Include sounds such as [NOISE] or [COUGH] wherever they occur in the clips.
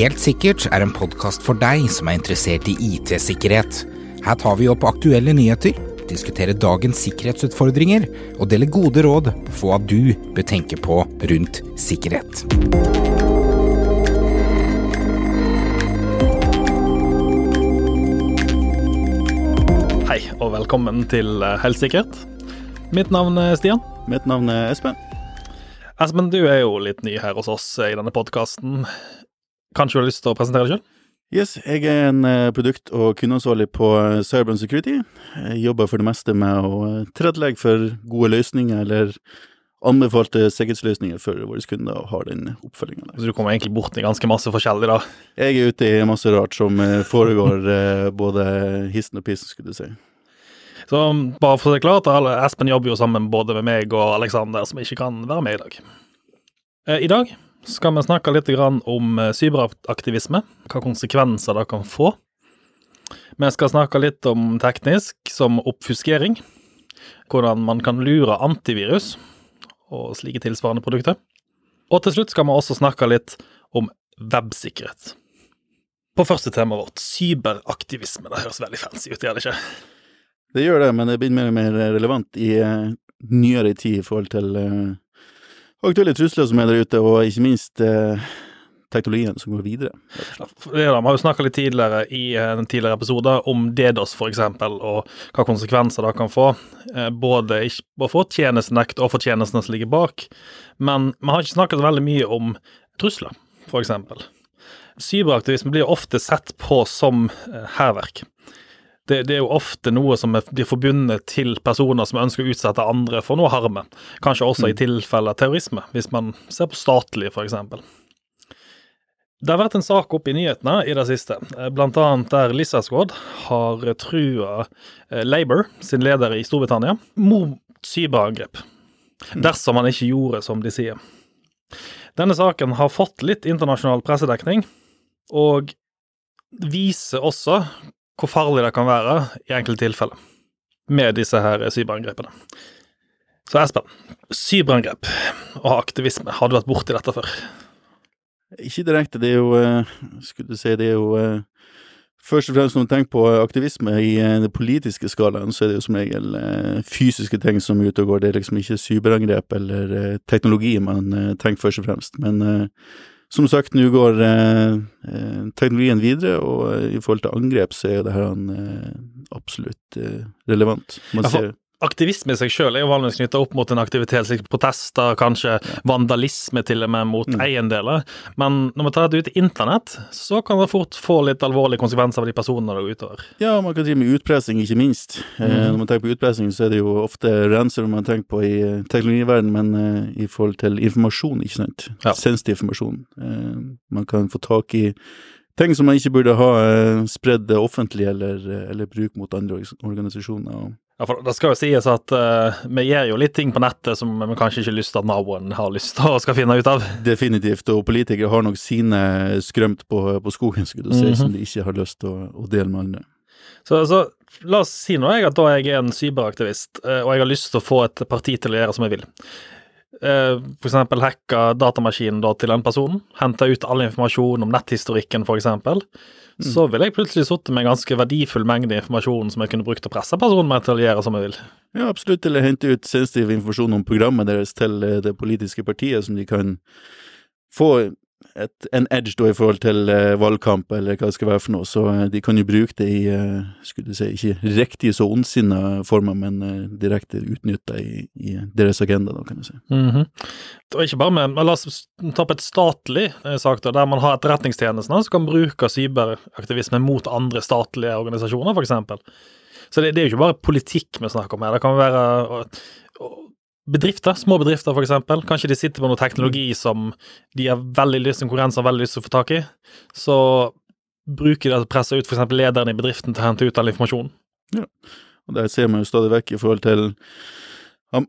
Helt sikkert er en podkast for deg som er interessert i IT-sikkerhet. Her tar vi opp aktuelle nyheter, diskuterer dagens sikkerhetsutfordringer og deler gode råd for hva du bør tenke på rundt sikkerhet. Hei, og velkommen til eh, Helt sikkert. Mitt navn er Stian. Mitt navn er Espen. Espen, du er jo litt ny her hos oss i denne podkasten. Kanskje du har lyst til å presentere deg sjøl? Yes, jeg er en eh, produkt- og kundeansvarlig på eh, Cyber Security. Jeg jobber for det meste med å eh, tilrettelegge for gode løsninger, eller anbefalte sikkerhetsløsninger for våre kunder, og har den oppfølginga der. Så du kommer egentlig bort i ganske masse forskjellig, da. Jeg er ute i masse rart som eh, foregår, eh, både hissen og pissen, skulle du si. Så bare for å klart, Espen jobber jo sammen både med meg og Aleksander, som ikke kan være med i dag. Eh, I dag skal vi snakke litt om eh, cyberaktivisme, hva konsekvenser det kan få. Vi skal snakke litt om teknisk, som oppfuskering, hvordan man kan lure antivirus og slike tilsvarende produkter. Og til slutt skal vi også snakke litt om websikkerhet. På første temaet vårt, cyberaktivisme. Det høres veldig fancy ut, gjør det ikke? Det gjør det, men det blir mer og mer relevant i uh, nyere tid i forhold til uh, aktuelle trusler som er der ute, og ikke minst uh, teknologien som går videre. Vi har jo snakka litt tidligere i eh, en tidligere episode om DDoS f.eks., og hva konsekvenser det kan få. eh, Både for tjenestenekt og for tjenestene som ligger bak. Men vi har ikke snakket så veldig mye om trusler, f.eks. Cyberaktivisme blir ofte sett på som eh, hærverk. Det, det er jo ofte noe som blir forbundet til personer som ønsker å utsette andre for noe harme. Kanskje også i tilfelle terrorisme, hvis man ser på statlig, f.eks. Det har vært en sak oppe i nyhetene i det siste, bl.a. der Lizard har trua eh, Labour, sin leder i Storbritannia, mot cyberangrep. Dersom han ikke gjorde som de sier. Denne saken har fått litt internasjonal pressedekning, og viser også hvor farlig det kan være i enkelte tilfeller med disse her cyberangrepene. Så Espen, cyberangrep og aktivisme, har du vært borti dette før? Ikke direkte, det er jo eh, Skulle du si, det er jo eh, Først og fremst når man tenker på aktivisme i eh, den politiske skalaen, så er det jo som regel eh, fysiske ting som er ute og går. Det er liksom ikke cyberangrep eller eh, teknologi man eh, tenker først og fremst. Men eh, som sagt, nå går eh, eh, teknologien videre, og eh, i forhold til angrep så er jo det her eh, absolutt eh, relevant. Man ser Aktivisme i seg selv er jo vanligvis knytta opp mot en aktivitet, slik protester, kanskje vandalisme til og med mot Mm. eiendeler. Men når vi tar det ut i internett, så kan det fort få litt alvorlige konsekvenser av de personene det går utover. Ja, man kan drive med utpressing, ikke minst. Eh, Mhm. når man tenker på utpressing, så er det jo ofte renser man tenker på i eh, teknologiverdenen, men eh, i forhold til informasjon, ikke sant. Ja. Sensitiv informasjon. Eh, man kan få tak i ting som man ikke burde ha eh, spredd offentlig eller, eller bruk mot andre organisasjoner. Ja, for Det skal jo sies at uh, vi gjør jo litt ting på nettet som vi kanskje ikke har lyst til at naboen har lyst til og skal finne ut av. definitivt. Og politikere har nok sine skrømt på, på skogen, skulle du si, Mhm. som de ikke har lyst til å, å dele med andre. Så, så la oss si nå jeg at da jeg er en cyberaktivist, eh, og jeg har lyst til å få et parti til å gjøre som jeg vil. Eh, For eksempel hacka datamaskinen da til den personen, hente ut all informasjon om netthistorikken for eksempel. Så ville jeg plutselig sittet med en ganske verdifull mengde informasjon som jeg kunne brukt til å presse personen med til å gjøre som jeg vil. Ja, absolutt. Eller hente ut sensitiv informasjon om programmet deres til eh, det politiske partiet, som de kan få et, en edge da i forhold til eh, valgkamp, eller hva det skal være for noe. Så eh, de kan jo bruke det i, eh, skulle du si, ikke riktige så ondsinna former, men direkte utnytta i, i deres agenda, da, kan du si. Mhm. Og ikke bare med, La oss ta opp et statlig sak, der man har etterretningstjenestene som kan bruke cyberaktivisme mot andre statlige organisasjoner, f.eks. Så det, det er jo ikke bare politikk vi snakker om her. Det kan være bedrifter, små bedrifter f.eks. Kanskje de sitter på noe teknologi som de har veldig lyst, konkurrenser har veldig lyst til å få tak i. Så bruker de til å presse ut f.eks. lederen i bedriften til å hente ut all informasjonen. Ja, Og det ser man jo stadig vekk i forhold til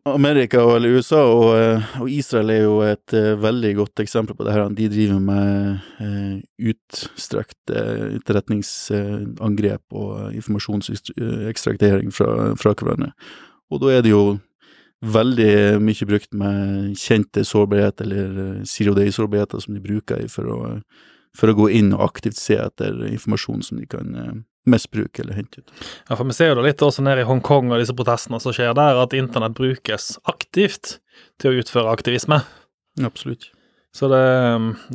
Amerika eller USA, og, eh, og Israel er jo et eh, veldig godt eksempel på det her. De driver med eh, utstrakt etterretningsangrep og informasjonsekstraktering fra, fra hverandre. Og da er det jo veldig mye brukt med kjente sårbarheter eller eh, zero day-sårbarheter som de bruker for å, for å gå inn og aktivt se etter informasjon som de kan eh, misbruke eller hente ut. Ja, for Vi ser jo det litt også nede i Hongkong og disse protestene som skjer der, at internett brukes aktivt til å utføre aktivisme. Absolutt. Så det,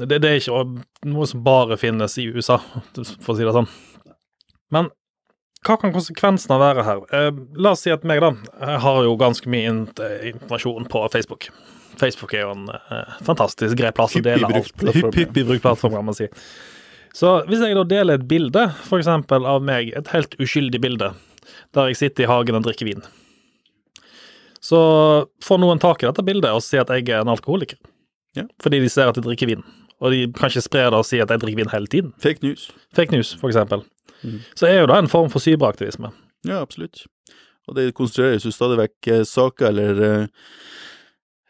det, det er ikke noe som bare finnes i USA, for å si det sånn. Men hva kan konsekvensene være her? Eh, la oss si at meg, da, jeg har jo ganske mye eh, informasjon på Facebook. Facebook er jo en eh, fantastisk grei plass å dele alt. Hyppig brukt plattform, kan man si. Så hvis jeg da deler et bilde, f.eks. av meg, et helt uskyldig bilde, der jeg sitter i hagen og drikker vin, så får noen tak i dette bildet og si at jeg er en alkoholiker. Ja. Fordi de ser at jeg drikker vin. Og de kan ikke spre det og si at jeg drikker vin hele tiden. Fake news. Fake news, for eksempel. Mhm. Så er jo det en form for cyberaktivisme. Ja, absolutt. Og det konstrueres jo stadig vekk eh, saker eller eh,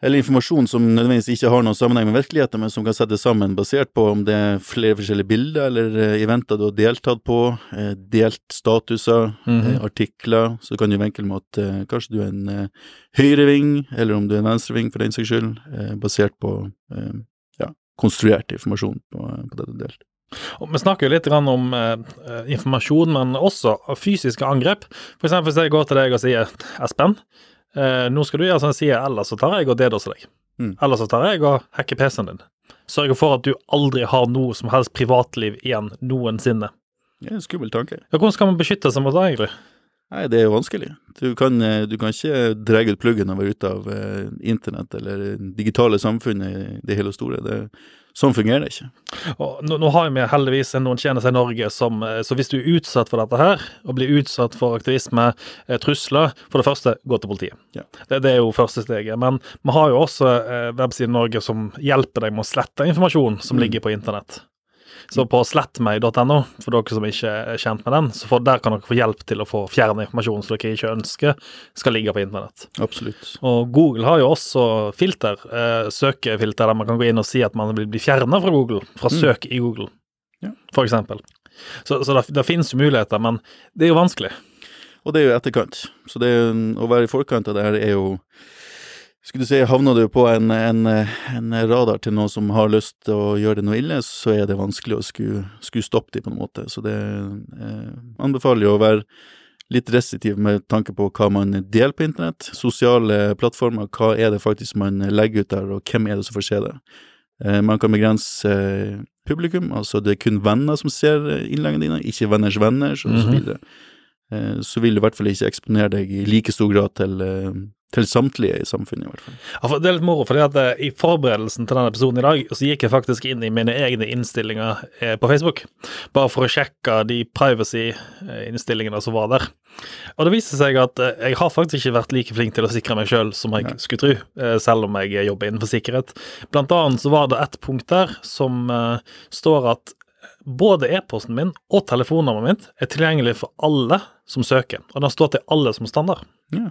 eller informasjon som nødvendigvis ikke har noen sammenheng med virkeligheten, men som kan settes sammen basert på om det er flere forskjellige bilder eller eh, eventer du har deltatt på, delt statuser, mm -hmm. artikler, så kan du vinkle med at kanskje du er en høyreving, eller om du er en venstreving for den saks skyld, basert på ja, konstruert informasjon på, på det du har delt. Og vi snakker jo litt om eh, eh, informasjon, men også fysiske angrep. For eksempel hvis jeg går til deg og sier Espen, eh, nå skal du gjøre sånn jeg sier, ellers så tar jeg og DDoS deg. Mm. Ellers så tar jeg og hacker PC-en din. Sørger for at du aldri har noe som helst privatliv igjen noensinne. Det er en skummel tanke. Ja, hvordan skal man beskytte seg mot det, egentlig? Nei, det er jo vanskelig. Du kan, eh, du kan ikke dra ut pluggen og være ute av eh, internett eller det digitale samfunnet i det hele og store. Det, sånn fungerer det ikke. Nå, nå har vi heldigvis noen tjenester i Norge som eh, Så hvis du er utsatt for dette her, og blir utsatt for aktivisme, eh, trusler For det første, gå til politiet. Ja. Det, det er jo første steget. Men vi har jo også eh, websider Norge som hjelper deg med å slette informasjon som Mm. ligger på internett. Så på slettmeg.no, for dere som ikke er kjent med den, så for, der kan dere få hjelp til å få fjerne informasjon som dere ikke ønsker skal ligge på internett. Absolutt. Og Google har jo også filter, eh, søkefilter, der man kan gå inn og si at man vil bli fjerna fra Google, fra Mm. søk i Google, Ja. for eksempel. Så, så det, det finnes jo muligheter, men det er jo vanskelig. Og det er jo etterkant. Så det å være i forkant av det her er jo Skulle du si, havner du på en, en, en radar til noen som har lyst til å gjøre det noe ille, så er det vanskelig å skulle, skulle stoppe dem på en måte. Så det eh, anbefaler jo å være litt restriktiv med tanke på hva man deler på internett. Sosiale plattformer, hva er det faktisk man legger ut der, og hvem er det som får se det. Eh, man kan begrense eh, publikum, altså det er kun venner som ser innleggene dine, ikke venners venner, så, så videre. Eh, så vil du i hvert fall ikke eksponere deg i like stor grad til, eh, til samtlige i samfunnet, i hvert fall. Ja, det er litt moro, fordi at eh, i forberedelsen til denne episoden i dag, så gikk jeg faktisk inn i mine egne innstillinger eh, på Facebook, bare for å sjekke de privacy-innstillingene som var der. Og det viste seg at eh, jeg har faktisk ikke vært like flink til å sikre meg sjøl som jeg Nei. skulle tro, selv om jeg jobber innenfor sikkerhet. Blant annet så var det et punkt der som står at både e-posten min og telefonnummeret mitt er tilgjengelig for alle som søker, og den står til alle som standard. Ja.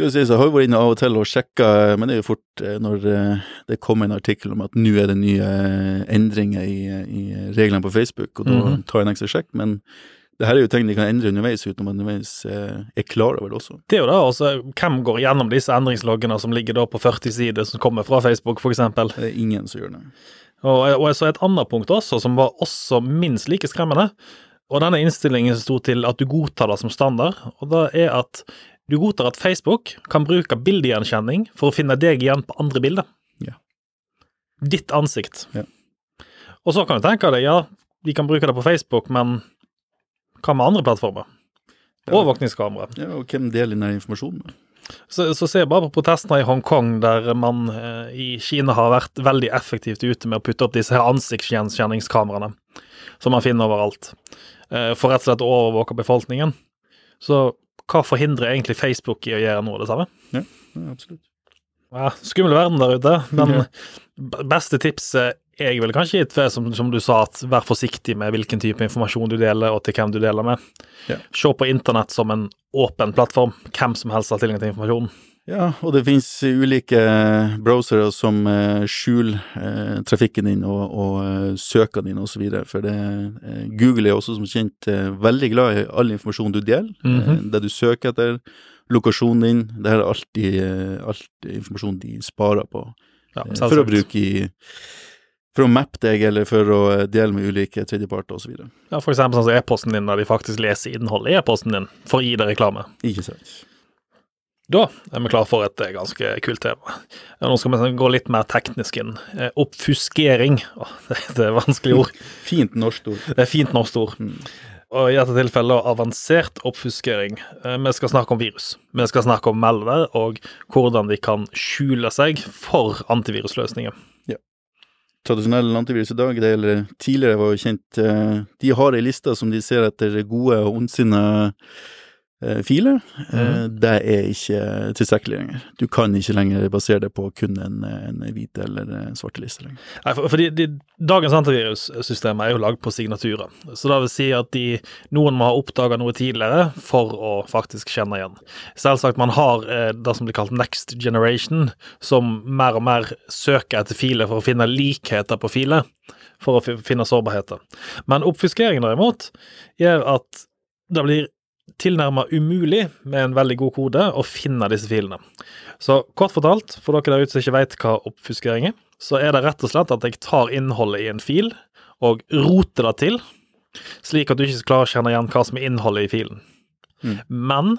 Skal vi si, så jeg har vært inne av og til og sjekka, men det er jo fort eh, når eh, det kommer en artikkel om at nå er det nye eh, endringer i, i reglene på Facebook, og da Mhm. tar jeg en ekstra sjekk. Men det her er jo ting de kan endre underveis uten at man underveis eh, er klar over det også. Det er jo det, altså, Hvem går gjennom disse endringsloggene som ligger da på 40 sider, som kommer fra Facebook f.eks.? Det er ingen som gjør det. Og, og jeg så et annet punkt også, som var også minst like skremmende. Og denne innstillingen sto til at du godtar det som standard, og det er at du godtar at Facebook kan bruke bildegjenkjenning for å finne deg igjen på andre bilder. Ja. Ditt ansikt. Ja. Og så kan du tenke deg, ja, de kan bruke det på Facebook, men hva med andre plattformer? Ja. Overvåkningskamera. Ja, og hvem deler den informasjonen? Så, så ser jeg bare på protestene i Hongkong, der man eh, i Kina har vært veldig effektivt ute med å putte opp disse her ansiktsgjenkjenningskameraene som man finner overalt, eh, for rett og slett å overvåke befolkningen. Så hva forhindrer egentlig Facebook i å gjøre noe av det samme? Ja, absolutt. Ja, skummel verden der ute, men Ja. beste tipset jeg ville kanskje gitt, som, som du sa, at vær forsiktig med hvilken type informasjon du deler, og til hvem du deler med. Ja. Se på internett som en åpen plattform. Hvem som helst har tilgang til informasjon. Ja, og det finnes ulike browsere som eh, skjuler eh, trafikken din og, og eh, søkene dine osv. For det, Google er også som kjent veldig glad i all informasjon du deler. Mm -hmm. det du søker etter, lokasjonen din. Det her er alltid, alltid informasjon de sparer på Ja, for å bruke i For å mappe deg, eller for å dele med ulike tredjeparter osv. Ja, for eksempel sånn som e-posten din, der de faktisk leser innholdet i e-posten din for å gi deg reklame. Ikke sant? Da er vi klar for et eh, ganske kult tema. Nå skal vi gå litt mer teknisk inn. Eh, Oppfuskering. Åh, [LAUGHS] det, det er vanskelig ord. [LAUGHS] Fint norsk ord. Det er fint norsk ord. Mm. Og i dette tilfellet avansert oppfuskering. Eh, Vi skal snakke om virus. Vi skal snakke om malware og hvordan de kan skjule seg for antivirusløsninger. Tradisjonell antivirus i dag, det eller tidligere var jo kjent De har ei liste som de ser etter gode og ondsinna eh, filer. Mm. Det er ikke tilstrekkelig lenger. Du kan ikke lenger basere det på kun en, en hvit eller en svarte liste lenger. Nei, for, for de, Dagens antivirussystemer er jo lagd på signaturer. Så det vil si at de, noen må ha oppdaga noe tidligere for å faktisk kjenne igjen. Selvsagt man har eh, det som blir kalt next generation, som mer og mer søker etter filer for å finne likheter på filer, for å finne sårbarheter. Men oppfiskering derimot gjør at det blir tilnærma umulig med en veldig god kode å finne disse filene. Så kort fortalt, for dere der ute som ikke vet hva oppfuskering er, så er det rett og slett at jeg tar innholdet i en fil og roter det til, slik at du ikke klarer å kjenne igjen hva som er innholdet i filen. Mm. Men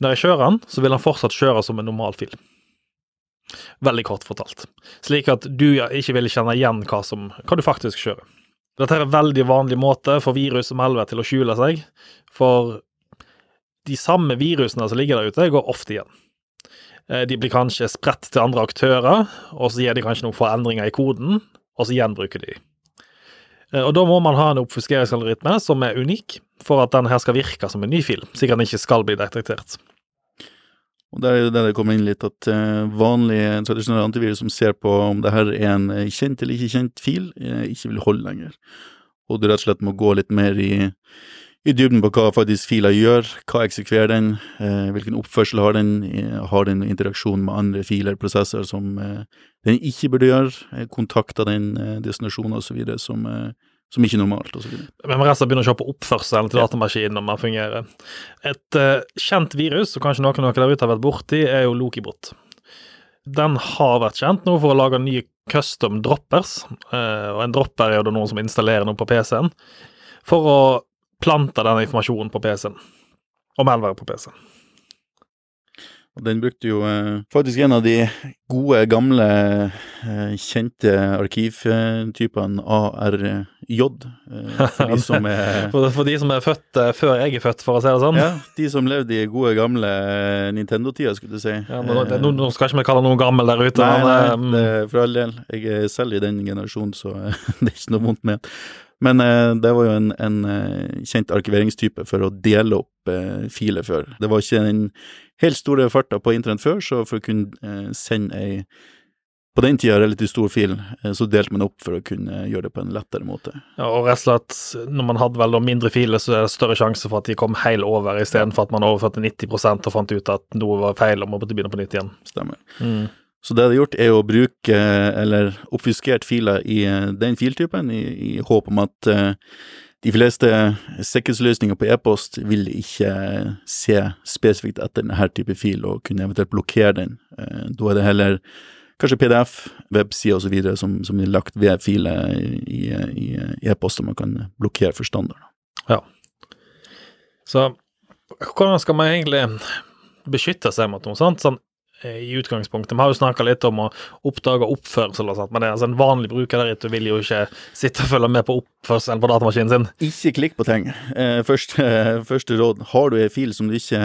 når jeg kjører den, så vil den fortsatt kjøre som en normal fil. Veldig kort fortalt. Slik at du ikke vil kjenne igjen hva, som, hva du faktisk kjører. Dette er en veldig vanlig måte for virus som helvete til å skjule seg, for de samme virusene som ligger der ute, går ofte igjen. Eh, De blir kanskje spredt til andre aktører, og så gir de kanskje noen forandringer i koden, og så gjenbruker de. Eh, Og da må man ha en oppfuskeringsalgoritme som er unik, for at den her skal virke som en ny fil, slik at den ikke skal bli detektert. Og der er det der det kommer inn litt at eh, vanlige tradisjonelle antivirus som ser på om det her er en kjent eller ikke kjent fil, ikke vil holde lenger. Og du rett og slett må gå litt mer i, i dybden på hva faktisk filer gjør, hva eksekverer den, eh, hvilken oppførsel har den, eh, har den interaksjon med andre filer, prosesser som eh, den ikke burde gjøre, eh, kontakter den eh, så videre som, eh, som ikke er normalt, og så videre. Men vi resten begynner å se på oppførselen til datamaskinen om den fungerer. Et eh, kjent virus, som kanskje noen av dere der ute har vært borti, er jo Lokibot. Den har vært kjent nå for å lage nye custom droppers, eh, og en dropper er jo da noen som installerer noe på PC-en, for å plante den informasjonen på PC-en, Om malware på PC-en. Og den brukte jo eh, faktisk en av de gode, gamle, eh, kjente arkivtypene, ARJ, eh, for de som [LAUGHS] er For, for de som er født eh, før jeg er født, for å si det sånn. Ja, de som levde i gode, gamle eh, Nintendo-tida, skulle du si. Ja, nå, det, nå, nå skal ikke vi kalle noen gammel der ute, Nei, nei, men det, eh, er for all del. Jeg er selv i den generasjonen, så [LAUGHS] det er ikke noe vondt med. Men eh, det var jo en, en eh, kjent arkiveringstype for å dele opp eh, filer før. Det var ikke den helt store farta på internett før, så for å kunne eh, sende ei på den tida relativt stor fil, eh, så delte man opp for å kunne gjøre det på en lettere måte. Ja, og rett og slett, når man hadde vel mindre filer, så er det større sjanse for at de kom helt over, istedenfor at man overførte 90% og fant ut at noe var feil og måtte begynne på nytt igjen. Stemmer. Mm. Så det jeg har gjort, er å bruke, eller oppfiskert filer i eh, den filtypen, i, i håp om at eh, de fleste sikkerhetsløsninger på e-post vil ikke se spesifikt etter denne type fil, og kunne eventuelt blokkere den. Eh, Da er det heller kanskje PDF, websider osv. Som, som er lagt ved filer i, e-post, og man kan blokkere for standard. Så hvordan skal man egentlig beskytte seg mot noe sånt? Sånn, eh, I utgangspunktet. Vi har jo snakka litt om å oppdage oppførsel og sånt, men altså en vanlig bruker der ute vil jo ikke sitte og følge med på oppførselen på datamaskinen sin. Ikke klikk på ting. Eh, første, første råd. Har du en fil som du ikke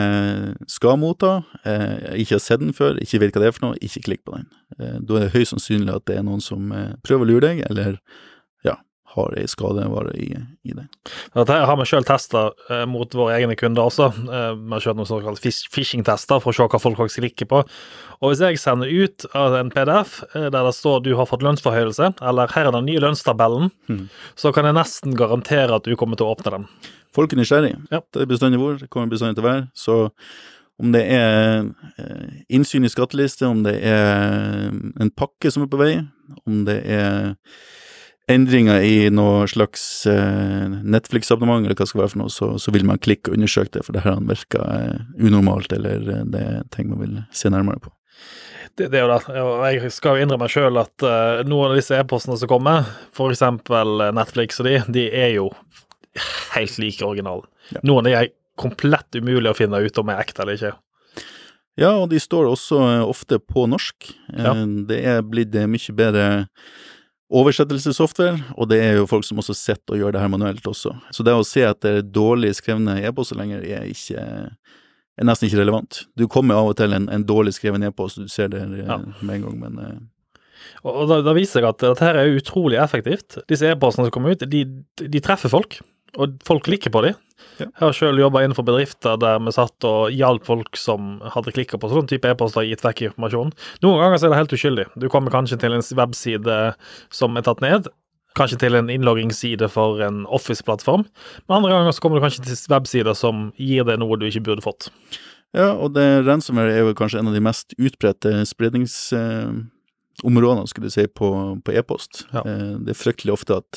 skal motta, eh, ikke har sett den før, ikke vet hva det er for noe, ikke klikk på den. Eh, da er det høyst sannsynlig at det er noen som eh, prøver å lure deg, eller har ei skadevare i, i den. Dette har vi sjøl testa eh, mot våre egne kunder også. Eh, vi har kjørt noen såkalte fish- phishing-tester for å se hva folk faktisk klikker på. Og hvis jeg sender ut en PDF eh, der det står 'du har fått lønnsforhøyelse', eller 'her er den nye lønnstabellen', mm. så kan jeg nesten garantere at du kommer til å åpne den. Folk er nysgjerrige. Ja. Det er bestandig vår, det kommer bestandig til å være. Så om det er eh, innsyn i skatteliste, om det er en pakke som er på vei, om det er endringer i noe slags eh, Netflix-abonnement, eller hva det skal være for noe, så, så vil man klikke og undersøke det, for det her virker eh, unormalt, eller eh, det er ting man vil se nærmere på. Det, det er jo det. Jeg skal jo innrømme sjøl at noen av disse e-postene som kommer, f.eks. Netflix og de, de er jo helt like originalen. Ja. Noen er komplett umulig å finne ut om er ekte eller ikke. Ja, og de står også ofte på norsk. Ja. Det er blitt mye bedre oversettelsessoftware, og det er jo folk som også sitter og gjør det her manuelt også. Så det å se etter dårlig skrevne e-poster lenger er ikke er nesten ikke relevant. Du kommer av og til en, en dårlig skreven e-post, du ser det eh, Ja. med en gang, men eh, Og, da, da viser jeg at dette her er utrolig effektivt. Disse e-postene som kommer ut, de, de treffer folk, og folk klikker på dem. Ja. Jeg har sjøl jobba innenfor bedrifter der vi satt og hjalp folk som hadde klikka på sånn type e-poster og gitt vekk informasjon. Noen ganger så er det helt uskyldig. Du kommer kanskje til en webside som er tatt ned. Kanskje til en innloggingsside for en Office-plattform. Men andre ganger så kommer du kanskje til websider som gir deg noe du ikke burde fått. Ja, og det ransomware er jo kanskje en av de mest utbredte spredningsområdene, skulle du si, på, på e-post. Ja. Eh, det er fryktelig ofte at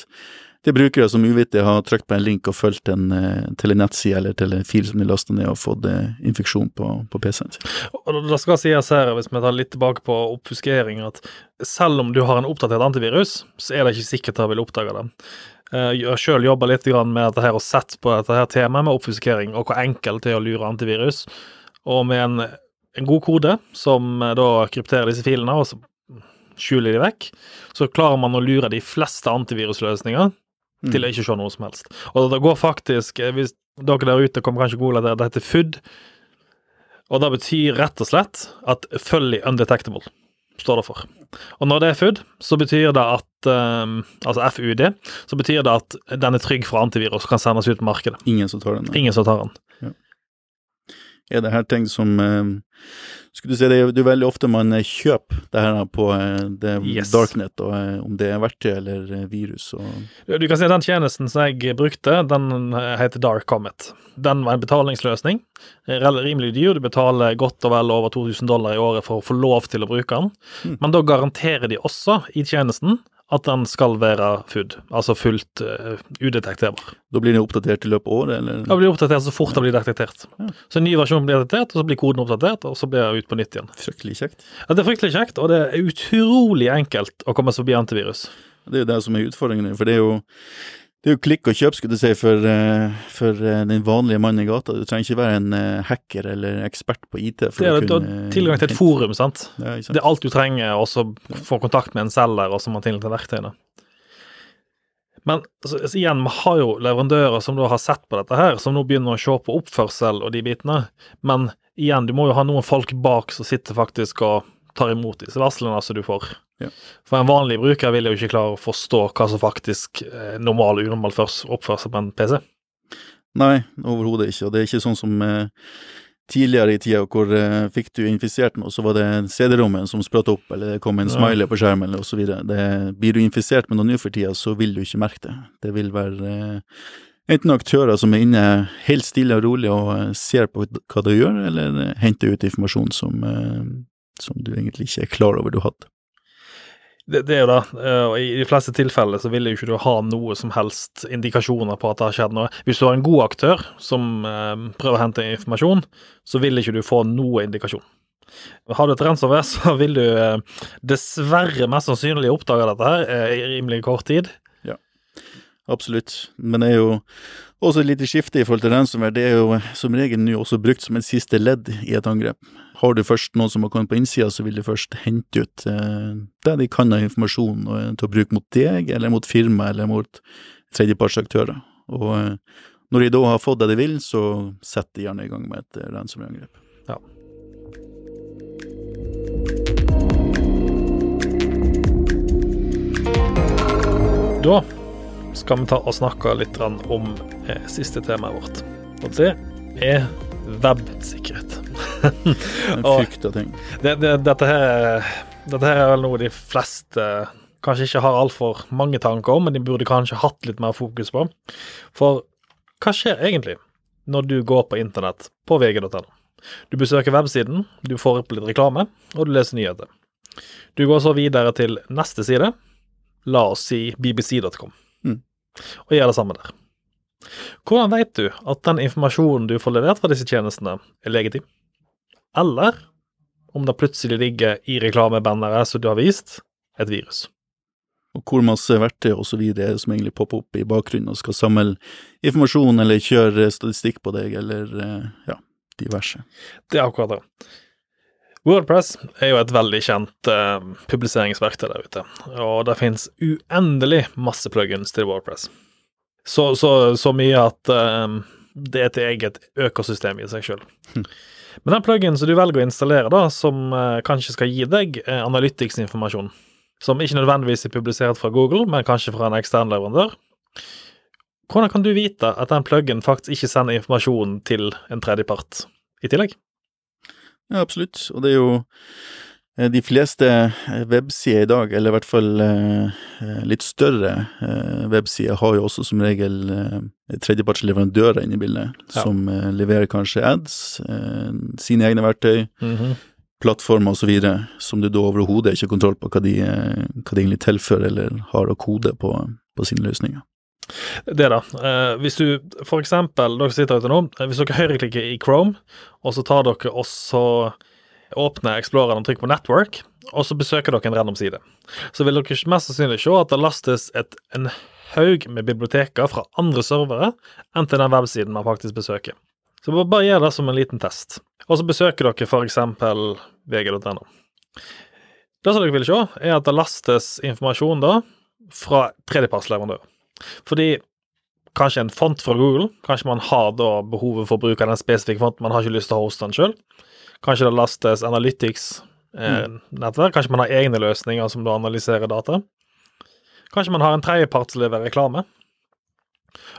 det er brukere som uvittig har trykt på en link og fulgt en, eh, til en nettside eller til en fil som de lasta ned og fått eh, infeksjon på, på PC-en sin. Og det skal sies her, hvis vi tar litt tilbake på oppfuskering, at selv om du har en oppdatert antivirus, så er det ikke sikkert at jeg vil oppdage det. Eh, Jeg har sjøl jobba litt med dette her og sett på dette her temaet med oppfuskering, og hvor enkelt det er å lure antivirus. Og med en, en god kode som da krypterer disse filene, og skjuler de vekk, så klarer man å lure de fleste antivirusløsninger Mm. til å ikke se noe som helst. Og det går faktisk, eh, hvis dere der ute kommer kanskje til det, det heter FUD, og det betyr rett og slett at fully undetectable, står det for. Og når det er FUD, så betyr det at um, Altså FUD, så betyr det at den er trygg for antivirus og kan sendes ut på markedet. Ingen som tar den. Ingen som tar den. Er det her ting som eh, Skulle du si det er jo veldig ofte man eh, kjøper det her på eh, det Yes. darknet, og om det er verktøy eller virus Du kan si at Den tjenesten som jeg brukte, den heter Dark Comet. Den var en betalingsløsning. Rimelig dyr. Du betaler godt og vel over 2000 dollar i året for å få lov til å bruke den. Mm. Men da garanterer de også i tjenesten at den skal være FUD, altså fullt uh, udetekterbar. Da blir den oppdatert i løpet av året, eller? Ja, blir oppdatert så fort den blir detektert. Ja. Så en ny versjon blir detektert, og så blir koden oppdatert, og så blir den ut på nytt igjen. Fryktelig kjekt. Ja, det er fryktelig kjekt, og det er utrolig enkelt å komme seg forbi antivirus. Det er jo det som er utfordringen, for det er jo det er jo klikk og kjøp, skulle du si, for, eh, for eh, den vanlige mannen i gata. Du trenger ikke være en eh, hacker eller ekspert på IT. For Det er å det, du har tilgang til et forum, sant. Ja, sant? Det er alt du trenger, og så få kontakt med en selger, og så må man tilgang til verktøyene. Men altså, altså, igjen, vi har jo leverandører som da har sett på dette her, som nå begynner å se på oppførsel og de bitene. Men igjen, du må jo ha noen folk bak som sitter faktisk og tar imot disse varslene som du får. Ja. For en vanlig bruker vil jo ikke klare å forstå hva som faktisk er normal og unormal oppførsel på en PC. Nei, overhodet ikke. Og det er ikke sånn som eh, tidligere i tida, hvor eh, fikk du infisert noe, så var det CD-rommet som spratt opp, eller det kom en Ja. smiley på skjermen, eller osv. Blir du infisert med noe nå for tida, så vil du ikke merke det. Det vil være eh, enten aktører som er inne helt stille og rolig og eh, ser på hva du gjør, eller eh, henter ut informasjon som, eh, som du egentlig ikke er klar over du hadde. Det, det er jo det, eh, og i de fleste tilfeller så vil jo ikke du ha noe som helst indikasjoner på at det har skjedd noe. Hvis du har en god aktør som eh, prøver å hente informasjon, så vil ikke du få noe indikasjon. Har du et ransomware, [LAUGHS] så vil du eh, dessverre mest sannsynlig oppdage dette her i rimelig kort tid. Ja, Absolutt. Men det er jo også et lite skifte i forhold til ransomware. Det er jo eh, som regel nå også brukt som et siste ledd i et angrep. Har du først noen som har kommet på innsida, så vil de først hente ut eh, det de kan av informasjon og, til å bruke mot deg, eller mot firma, eller mot tredjepartsaktører. Og eh, når de da har fått det de vil, så setter de gjerne i gang med et eh, ransomware-angrep. Ja. Da skal vi ta og snakke litt om eh, siste temaet vårt. Og det er websikkerhet. [LAUGHS] En frykt av ting. Det, det, dette, her, er- dette her er vel noe de fleste kanskje ikke har altfor mange tanker om, men de burde kanskje hatt litt mer fokus på. For hva skjer egentlig når du går på internett på vg.no? Du besøker websiden, du får opp litt reklame, og du leser nyheter. Du går så videre til neste side, la oss si bbc.com, Mm. og gjør det samme der. Hvordan vet du at den informasjonen du får levert fra disse tjenestene, er legitim? Eller om det plutselig ligger i reklamebanneret som du har vist, et virus? Og hvor masse verktøy og så videre er det som egentlig popper opp i bakgrunnen og skal samle informasjon eller kjøre statistikk på deg, eller eh, ja, diverse. Det er akkurat det. Wordpress er jo et veldig kjent uh, publiseringsverktøy der ute, og det finnes uendelig masse plugins til Wordpress. Så, så, så mye at eh, det er et eget økosystem i seg sjøl. Hm. Men den pluggen som du velger å installere, da, som uh, kanskje skal gi deg uh, analytics-informasjon, som ikke nødvendigvis er publisert fra Google, men kanskje fra en ekstern leverandør, hvordan kan du vite at den pluggen faktisk ikke sender informasjon til en tredjepart i tillegg? Ja, absolutt. Og det er jo eh, de fleste eh, websider i dag, eller i hvert fall eh, eh, litt større eh, websider, har jo også som regel eh, tredjepartsleverandører inne i bildet, Ja. som eh, leverer kanskje ads, eh, sine egne verktøy, Mhm. plattformer osv., som du da overhodet ikke har kontroll på hva de, eh, hva de egentlig tilfører eller har å kode på, på sine løsninger. Det da. Eh, hvis du for eksempel, dere sitter ute nå, eh, hvis dere høyreklikker i Chrome, og så tar dere og så åpner Exploreren og trykker på Network, og så besøker dere en random side, så vil dere mest sannsynlig se at det lastes et, en haug med biblioteker fra andre servere enn til den websiden man faktisk besøker. Så bare- gjør det som en liten test. Og så besøker dere eksempel vg.no. Det som dere vil se, er at det lastes informasjon da fra tredjepartsleverandør. Fordi kanskje en font fra Google, kanskje man har da behovet for å bruke den spesifikke fonten, man har ikke lyst til å hoste den sjøl. Kanskje det lastes Analytics-nettverk, kanskje man har egne løsninger som da analyserer data. Kanskje man har en tredjepart som leverer reklame.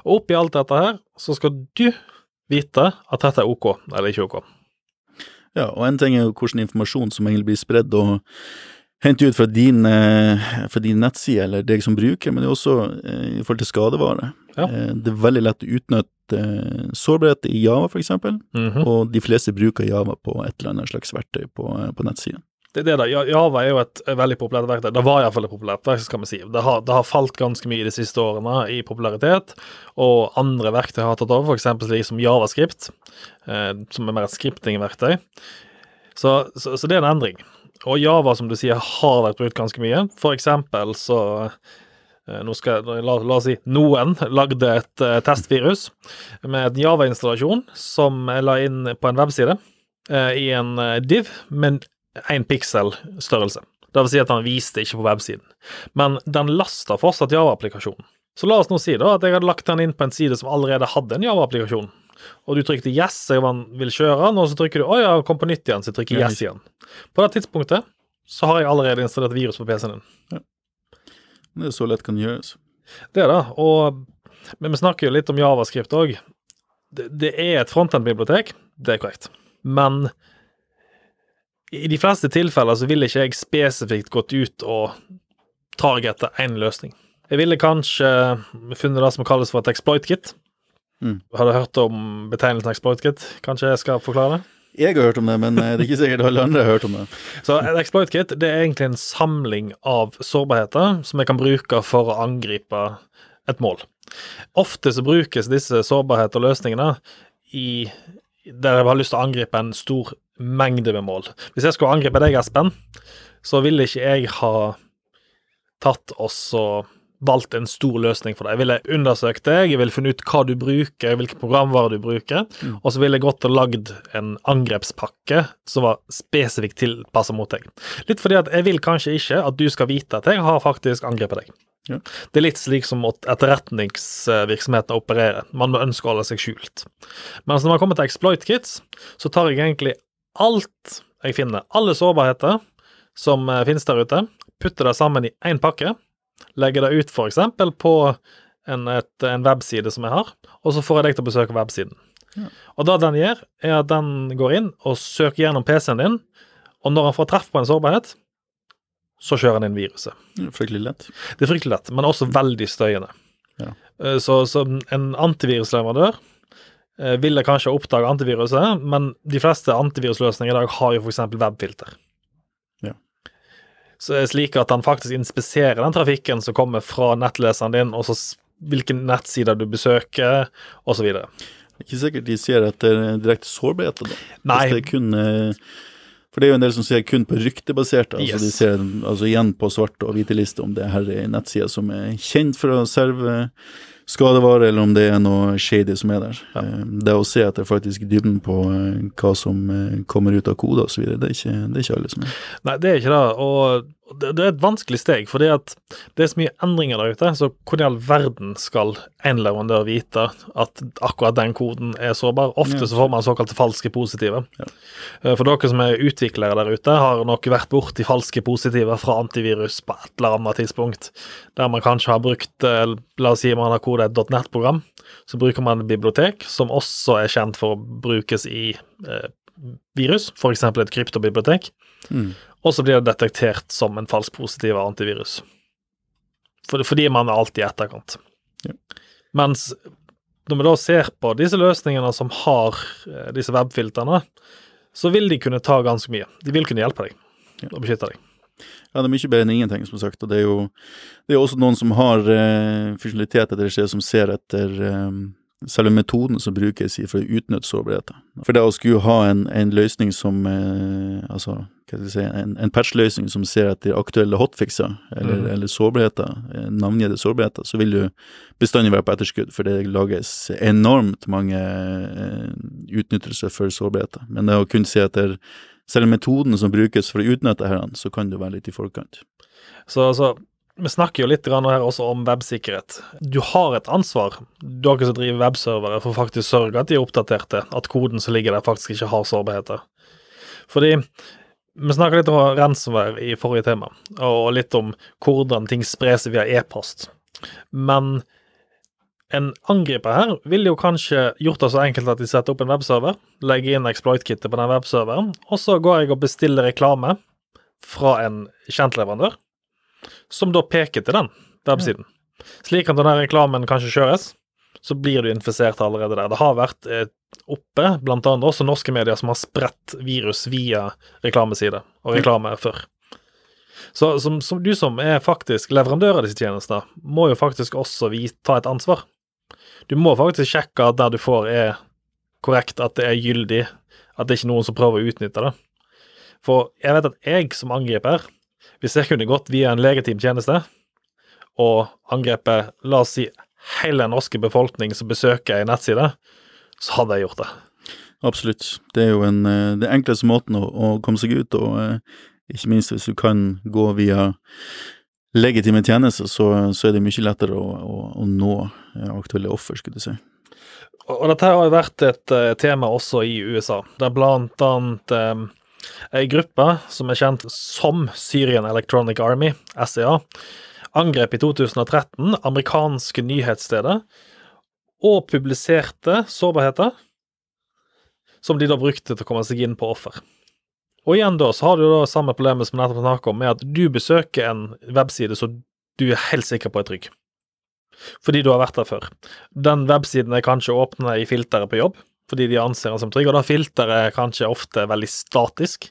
Og oppi alt dette her, så skal du vite at dette er OK eller ikke OK. Ja, og en ting er jo hvordan informasjon som egentlig blir spredd og hentet ut fra din, eh, fra din nettside eller deg som bruker, men det er også eh, i forhold til skadevare. Ja. Eh, det er veldig lett å utnytte sårbarhet i Java, for eksempel, -hmm. og de fleste bruker Java på et eller annet slags verktøy på, på nettsiden. Det, er det da, Java er jo et veldig populært verktøy. Det var iallfall et populært verktøy, skal vi si. Det har, det har falt ganske mye de siste årene i popularitet, og andre verktøy har tatt over, f.eks. slik som Javascript, eh, som er mer et scripting-verktøy. Så, så, så det er en endring. Og Java, som du sier, har vært brukt ganske mye. For eksempel så eh, nå skal, la, la oss si noen lagde et uh, testvirus med en Java-installasjon som jeg la inn på en webside uh, i en div, med én piksel størrelse. Det vil si at den viste ikke på websiden. Men den lasta fortsatt Java-applikasjonen. Så la oss nå si da at jeg hadde lagt den inn på en side som allerede hadde en Java-applikasjon. Og du trykte 'yes', jeg vil kjøre den, og så trykker du 'å ja, kom på nytt igjen', så jeg trykker 'yes' igjen. På det tidspunktet så har jeg allerede installert virus på PC-en din. Det er så lett kan gjøres. Det er det. Og, men vi snakker jo litt om Javascript òg. Det, det er et frontend-bibliotek, det er korrekt. Men i de fleste tilfeller så ville ikke jeg spesifikt gått ut og targete én løsning. Jeg ville kanskje funnet det som kalles for et exploit-kit. Mm. Har du hørt om betegnelsen exploit-kit? Kanskje jeg skal forklare det? Jeg har hørt om det, men eh, det er ikke sikkert alle andre har hørt om det. [LAUGHS] Så et exploit kit det er egentlig en samling av sårbarheter som jeg kan bruke for å angripe et mål. Ofte så brukes disse sårbarheter og løsningene i der jeg har lyst til å angripe en stor mengde med mål. Hvis jeg skulle angripe deg, Espen, så ville ikke jeg ha tatt oss og valgt en stor løsning for deg. Jeg ville undersøkt deg, jeg ville funnet ut hva du bruker, hvilke programvarer du bruker, Mm. og så ville jeg gått og lagd en angrepspakke som var spesifikt tilpassa mot deg. Litt fordi at jeg vil kanskje ikke at du skal vite at jeg har faktisk angrepet deg. Ja. Det er litt slik som etterretningsvirksomheten opererer. Man må ønske å holde seg skjult. Mens når man kommer til exploit kits, så tar jeg egentlig alt jeg finner, alle sårbarheter som eh, finnes der ute, putter det sammen i én pakke, legger det ut f.eks. på en, et, en webside som jeg har, og så får jeg deg til å besøke websiden. Ja. Og det den gjør, er at den går inn og søker gjennom PC-en din, og når han får treff på en sårbarhet, så kjører han inn viruset. Det er Fryktelig lett. Det er fryktelig lett, men også veldig støyende. Ja. Eh, Så, så en antivirusleverandør eh, ville kanskje oppdage antiviruset, men de fleste antivirusløsninger i dag har jo f.eks. webfilter. Ja. så er det slik at han faktisk inspiserer den trafikken som kommer fra nettleseren din, og så hvilke nettsider du besøker, osv. Det er ikke sikkert de ser etter direkte sårbarheter, da. Nei. Hvis det er kun eh, For det er jo en del som ser kun på ryktebaserte. Altså Yes. De ser altså igjen på svarte og hvite lister om det her er en nettside som er kjent for å serve skadevare, eller om det er noe shady som er der. Ja. Eh, Det å se etter faktisk dybden på eh, hva som eh, kommer ut av kode osv., det, er ikke- det er ikke alle som er. Nei, det er ikke det. Og det, det er et vanskelig steg, fordi at det er så mye endringer der ute. Så hvordan i all verden skal en leverandør vite at akkurat den koden er sårbar? Ofte så får man såkalte falske positive. Ja. Eh, For dere som er utviklere der ute, har nok vært borti falske positive fra antivirus på et eller annet tidspunkt, der man kanskje har brukt eh, La oss si man har kodet et .net-program. Så bruker man et bibliotek som også er kjent for å brukes i eh, virus, f.eks. et kryptobibliotek Mm. Og så blir det detektert som en falsk positiv av antivirus. Fordi man er alltid i etterkant. Ja. Mens når vi da ser på disse løsningene som har eh, disse webfiltrene, så vil de kunne ta ganske mye. De vil kunne hjelpe deg Ja. og beskytte deg. Ja, det er mye bedre enn ingenting, som sagt. Og det er jo det er også noen som har eh, funksjonalitet etter det som ser etter eh, selve metoden som brukes for å utnytte sårbarheter. For det å skulle ha en, en løsning som eh, Altså, si, en, en patchløsning som ser etter aktuelle hotfixer, eller, mm. eller sårbarheter, eh, navngitte sårbarheter, så vil du bestandig være på etterskudd, for det lages enormt mange eh, utnyttelser for sårbarheter. Men det å kunne se etter selve metoden som brukes for å utnytte dette, så kan du være litt i forkant. Så, så vi snakker jo litt her også om websikkerhet. Du har et ansvar, dere som driver webservere, for faktisk sørge at de er oppdaterte, at koden som ligger der faktisk ikke har sårbarheter. Fordi vi snakka litt om ransomware i forrige tema, og litt om hvordan ting spres via e-post. Men en angriper her ville jo kanskje gjort det så enkelt at de setter opp en webserver, legger inn exploit-kittet på den webserveren, og så går jeg og bestiller reklame fra en kjent leverandør, som da peker til den websiden. Slik at denne reklamen kanskje kjøres, så blir du infisert allerede der. Det har vært eh, oppe, blant annet også norske medier, som har spredt virus via reklamesider og reklame før. Så som, som du som er faktisk leverandør av disse tjenestene, må jo faktisk også vi ta et ansvar. Du må faktisk sjekke at det du får er korrekt, at det er gyldig, at det er ikke noen som prøver å utnytte det. For jeg vet at jeg som angriper, hvis jeg kunne gått via en legitim-tjeneste og angrepet, la oss si, hele den norske befolkning som besøker ei nettside, så hadde jeg gjort det. Absolutt. Det er jo en, eh, det enkleste måten å, å komme seg ut, og eh, ikke minst hvis du kan gå via legitime tjenester, så, så er det mye lettere å, å, å nå eh, aktuelle offer, skulle du si. Og dette har jo vært et tema også i USA, der blant annet eh, ei gruppe som er kjent som Syrian Electronic Army, SEA, angrep i 2013 amerikanske nyhetssteder og publiserte sårbarheter som de da brukte til å komme seg inn på offer. Og igjen da, så har du da samme problemet som nettopp snakket om, med at du besøker en webside som du er helt sikker på er trygg. Fordi du har vært der før. Den websiden er kanskje åpna i filteret på jobb, fordi de anser den som trygg, og da filteret er kanskje ofte veldig statisk.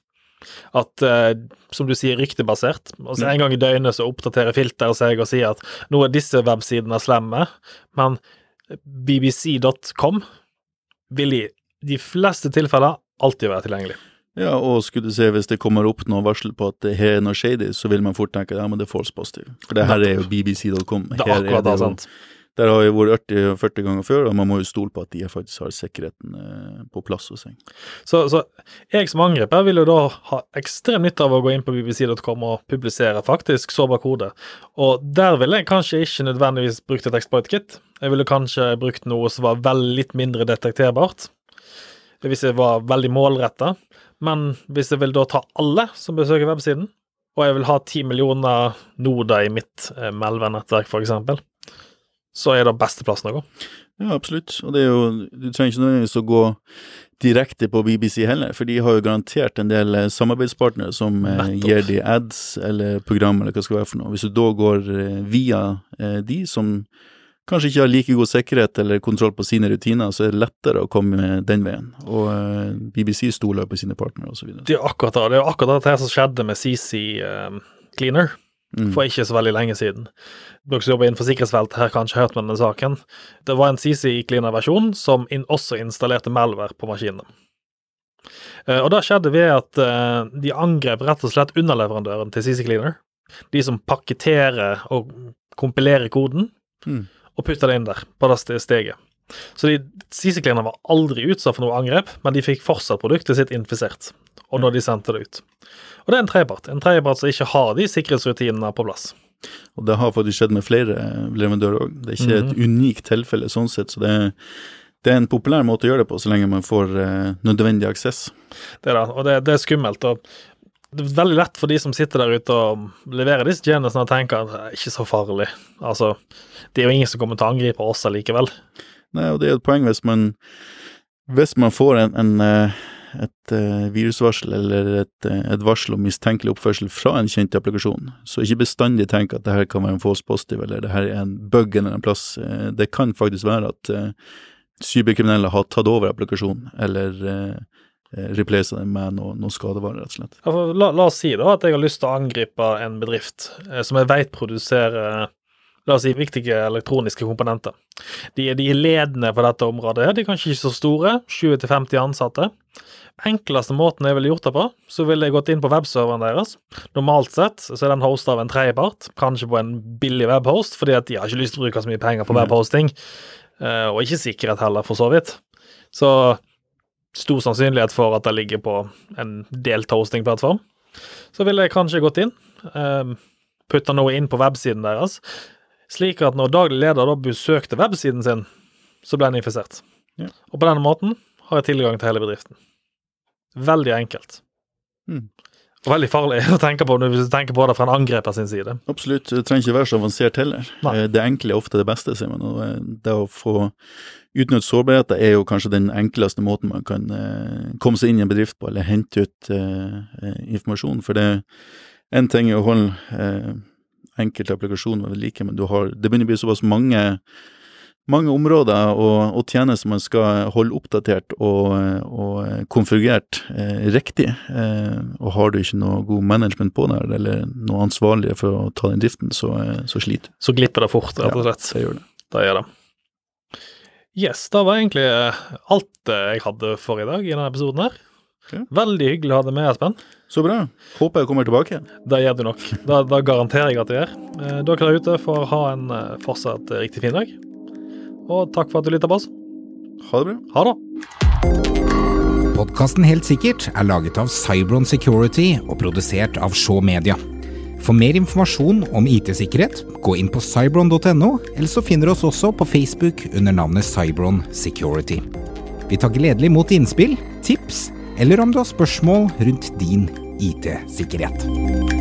At, eh, som du sier, ryktebasert. Altså En gang i døgnet så oppdaterer filteret seg og sier at nå er disse websidene slemme, men bbc.com vil i de fleste tilfeller alltid være tilgjengelig. Ja, og skulle du se, hvis det kommer opp noe varsel på at det her er noe shady, så vil man fort tenke ja, men det er false positive. For det her er jo bbc.com. Det er akkurat det, sant? Der har jeg vært 40 ganger før, og man må jo stole på at de faktisk har sikkerheten eh, på plass hos seg. Så, så jeg som angriper vil jo da ha ekstrem nytte av å gå inn på bbc.com og publisere faktisk sårbar kode. Og der ville jeg kanskje ikke nødvendigvis brukt et exploit-kit. Jeg ville kanskje brukt noe som var vel litt mindre detekterbart, hvis jeg var veldig målretta. Men hvis jeg vil da ta alle som besøker websiden, og jeg vil ha ti millioner noder i mitt eh, Melven-nettverk, eksempel, så er det beste plassen å gå. Ja, absolutt. Og det er jo, du trenger ikke nødvendigvis å gå direkte på BBC heller, for de har jo garantert en del eh, samarbeidspartnere som eh, gir de ads eller program eller hva det skal være for noe. Hvis du da går eh, via eh, de som kanskje ikke har like god sikkerhet eller kontroll på sine rutiner, så er det lettere å komme den veien. Og eh, BBC stoler på sine partnere osv. Det er akkurat det. Det er akkurat det som skjedde med CC eh, Cleaner Mm. for ikke så veldig lenge siden. Dere som jobber innenfor sikkerhetsfeltet, har kanskje hørt med denne saken. Det var en CC Cleaner-versjon som in også installerte malware på maskinene. Uh, og det skjedde ved at uh, de angrep rett og slett underleverandøren til CC Cleaner. De som pakketterer og kompilerer koden, Mm. og putter det inn der, på det steget. Så de, CC-klinene var aldri utsatt for noe angrep, men de fikk fortsatt produktet sitt infisert. Og når de sendte det ut. Og det er en tredjepart. En tredjepart som ikke har de sikkerhetsrutinene på plass. Og det har faktisk skjedd med flere leverandører òg. Det er ikke et unikt tilfelle sånn sett, så det er, det er en populær måte å gjøre det på, så lenge man får eh, nødvendig aksess. Det det, og det, det er skummelt. og det er veldig lett for de som sitter der ute og leverer disse tjenestene, og tenker at det er ikke så farlig. Altså, det er jo ingen som kommer til å angripe oss allikevel. Nei, og det er et poeng hvis man Hvis man får en, en eh, et eh, virusvarsel eller et, eh, et varsel om mistenkelig oppførsel fra en kjent applikasjon, så ikke bestandig tenk at det her kan være en false positive, eller det her er en bug en eller annen plass. Det kan faktisk være at cyberkriminelle har tatt over applikasjonen, eller eh, den med noe, noe skadevare, rett og slett. Ja, La, la oss si da at jeg har lyst til å angripe en bedrift som jeg vet produserer la oss si viktige elektroniske komponenter. De, er- de er ledende på dette området. De er kanskje ikke så store, 20-50 ansatte. Enkleste måten jeg ville gjort det på, så ville jeg gått inn på webserveren deres. Normalt sett så er den hosta av en tredjepart, kanskje på en billig webhost, fordi at de har ikke lyst til å bruke så mye penger på webhosting, eh, og ikke sikkerhet heller, for så vidt. Så stor sannsynlighet for at det ligger på en delt hostingplattform. Så ville jeg kanskje gått inn, eh, putta noe inn på websiden deres, slik at når daglig leder da besøkte websiden sin, så ble den infisert. Ja. Og på denne måten har jeg tilgang til hele bedriften. Veldig enkelt. Mm. Og veldig farlig [LAUGHS] å tenke på når du tenker på det fra en angreper sin side. Absolutt, det trenger ikke være så avansert heller. Nei. Eh, Det enkle er ofte det beste, sier man. Og eh, det å få utnytte sårbarheter er jo kanskje den enkleste måten man kan eh, komme seg inn i en bedrift på, eller hente ut informasjon. For det en ting er å holde enkelte applikasjoner vil like, men du har, det begynner å bli såpass mange mange områder og, og tjenester man skal holde oppdatert og, og konfigurert eh, riktig. Eh, og har du ikke noe god management på der, eller noe ansvarlige for å ta den driften, så, eh, så sliter du. Så glipper det fort, rett og slett. Det gjør det. Det gjør det. Yes, det var egentlig eh, alt eh, jeg hadde for i dag i denne episoden her. Ja. Veldig hyggelig å ha deg med, Espen. Så bra. Håper jeg kommer tilbake. Det gjør du nok. Da, da garanterer jeg at du gjør. Eh, Dere der ute får ha en eh, fortsatt riktig fin dag. Og takk for at du lytta på oss. Ha det bra. Ha det. Podkasten Helt sikkert er laget av Cybron Security og produsert av Shaw Media. For mer informasjon om IT-sikkerhet, gå inn på cybron.no, eller så finner du oss også på Facebook under navnet Cybron Security. Vi tar gledelig imot innspill, tips, eller om du har spørsmål rundt din IT-sikkerhet.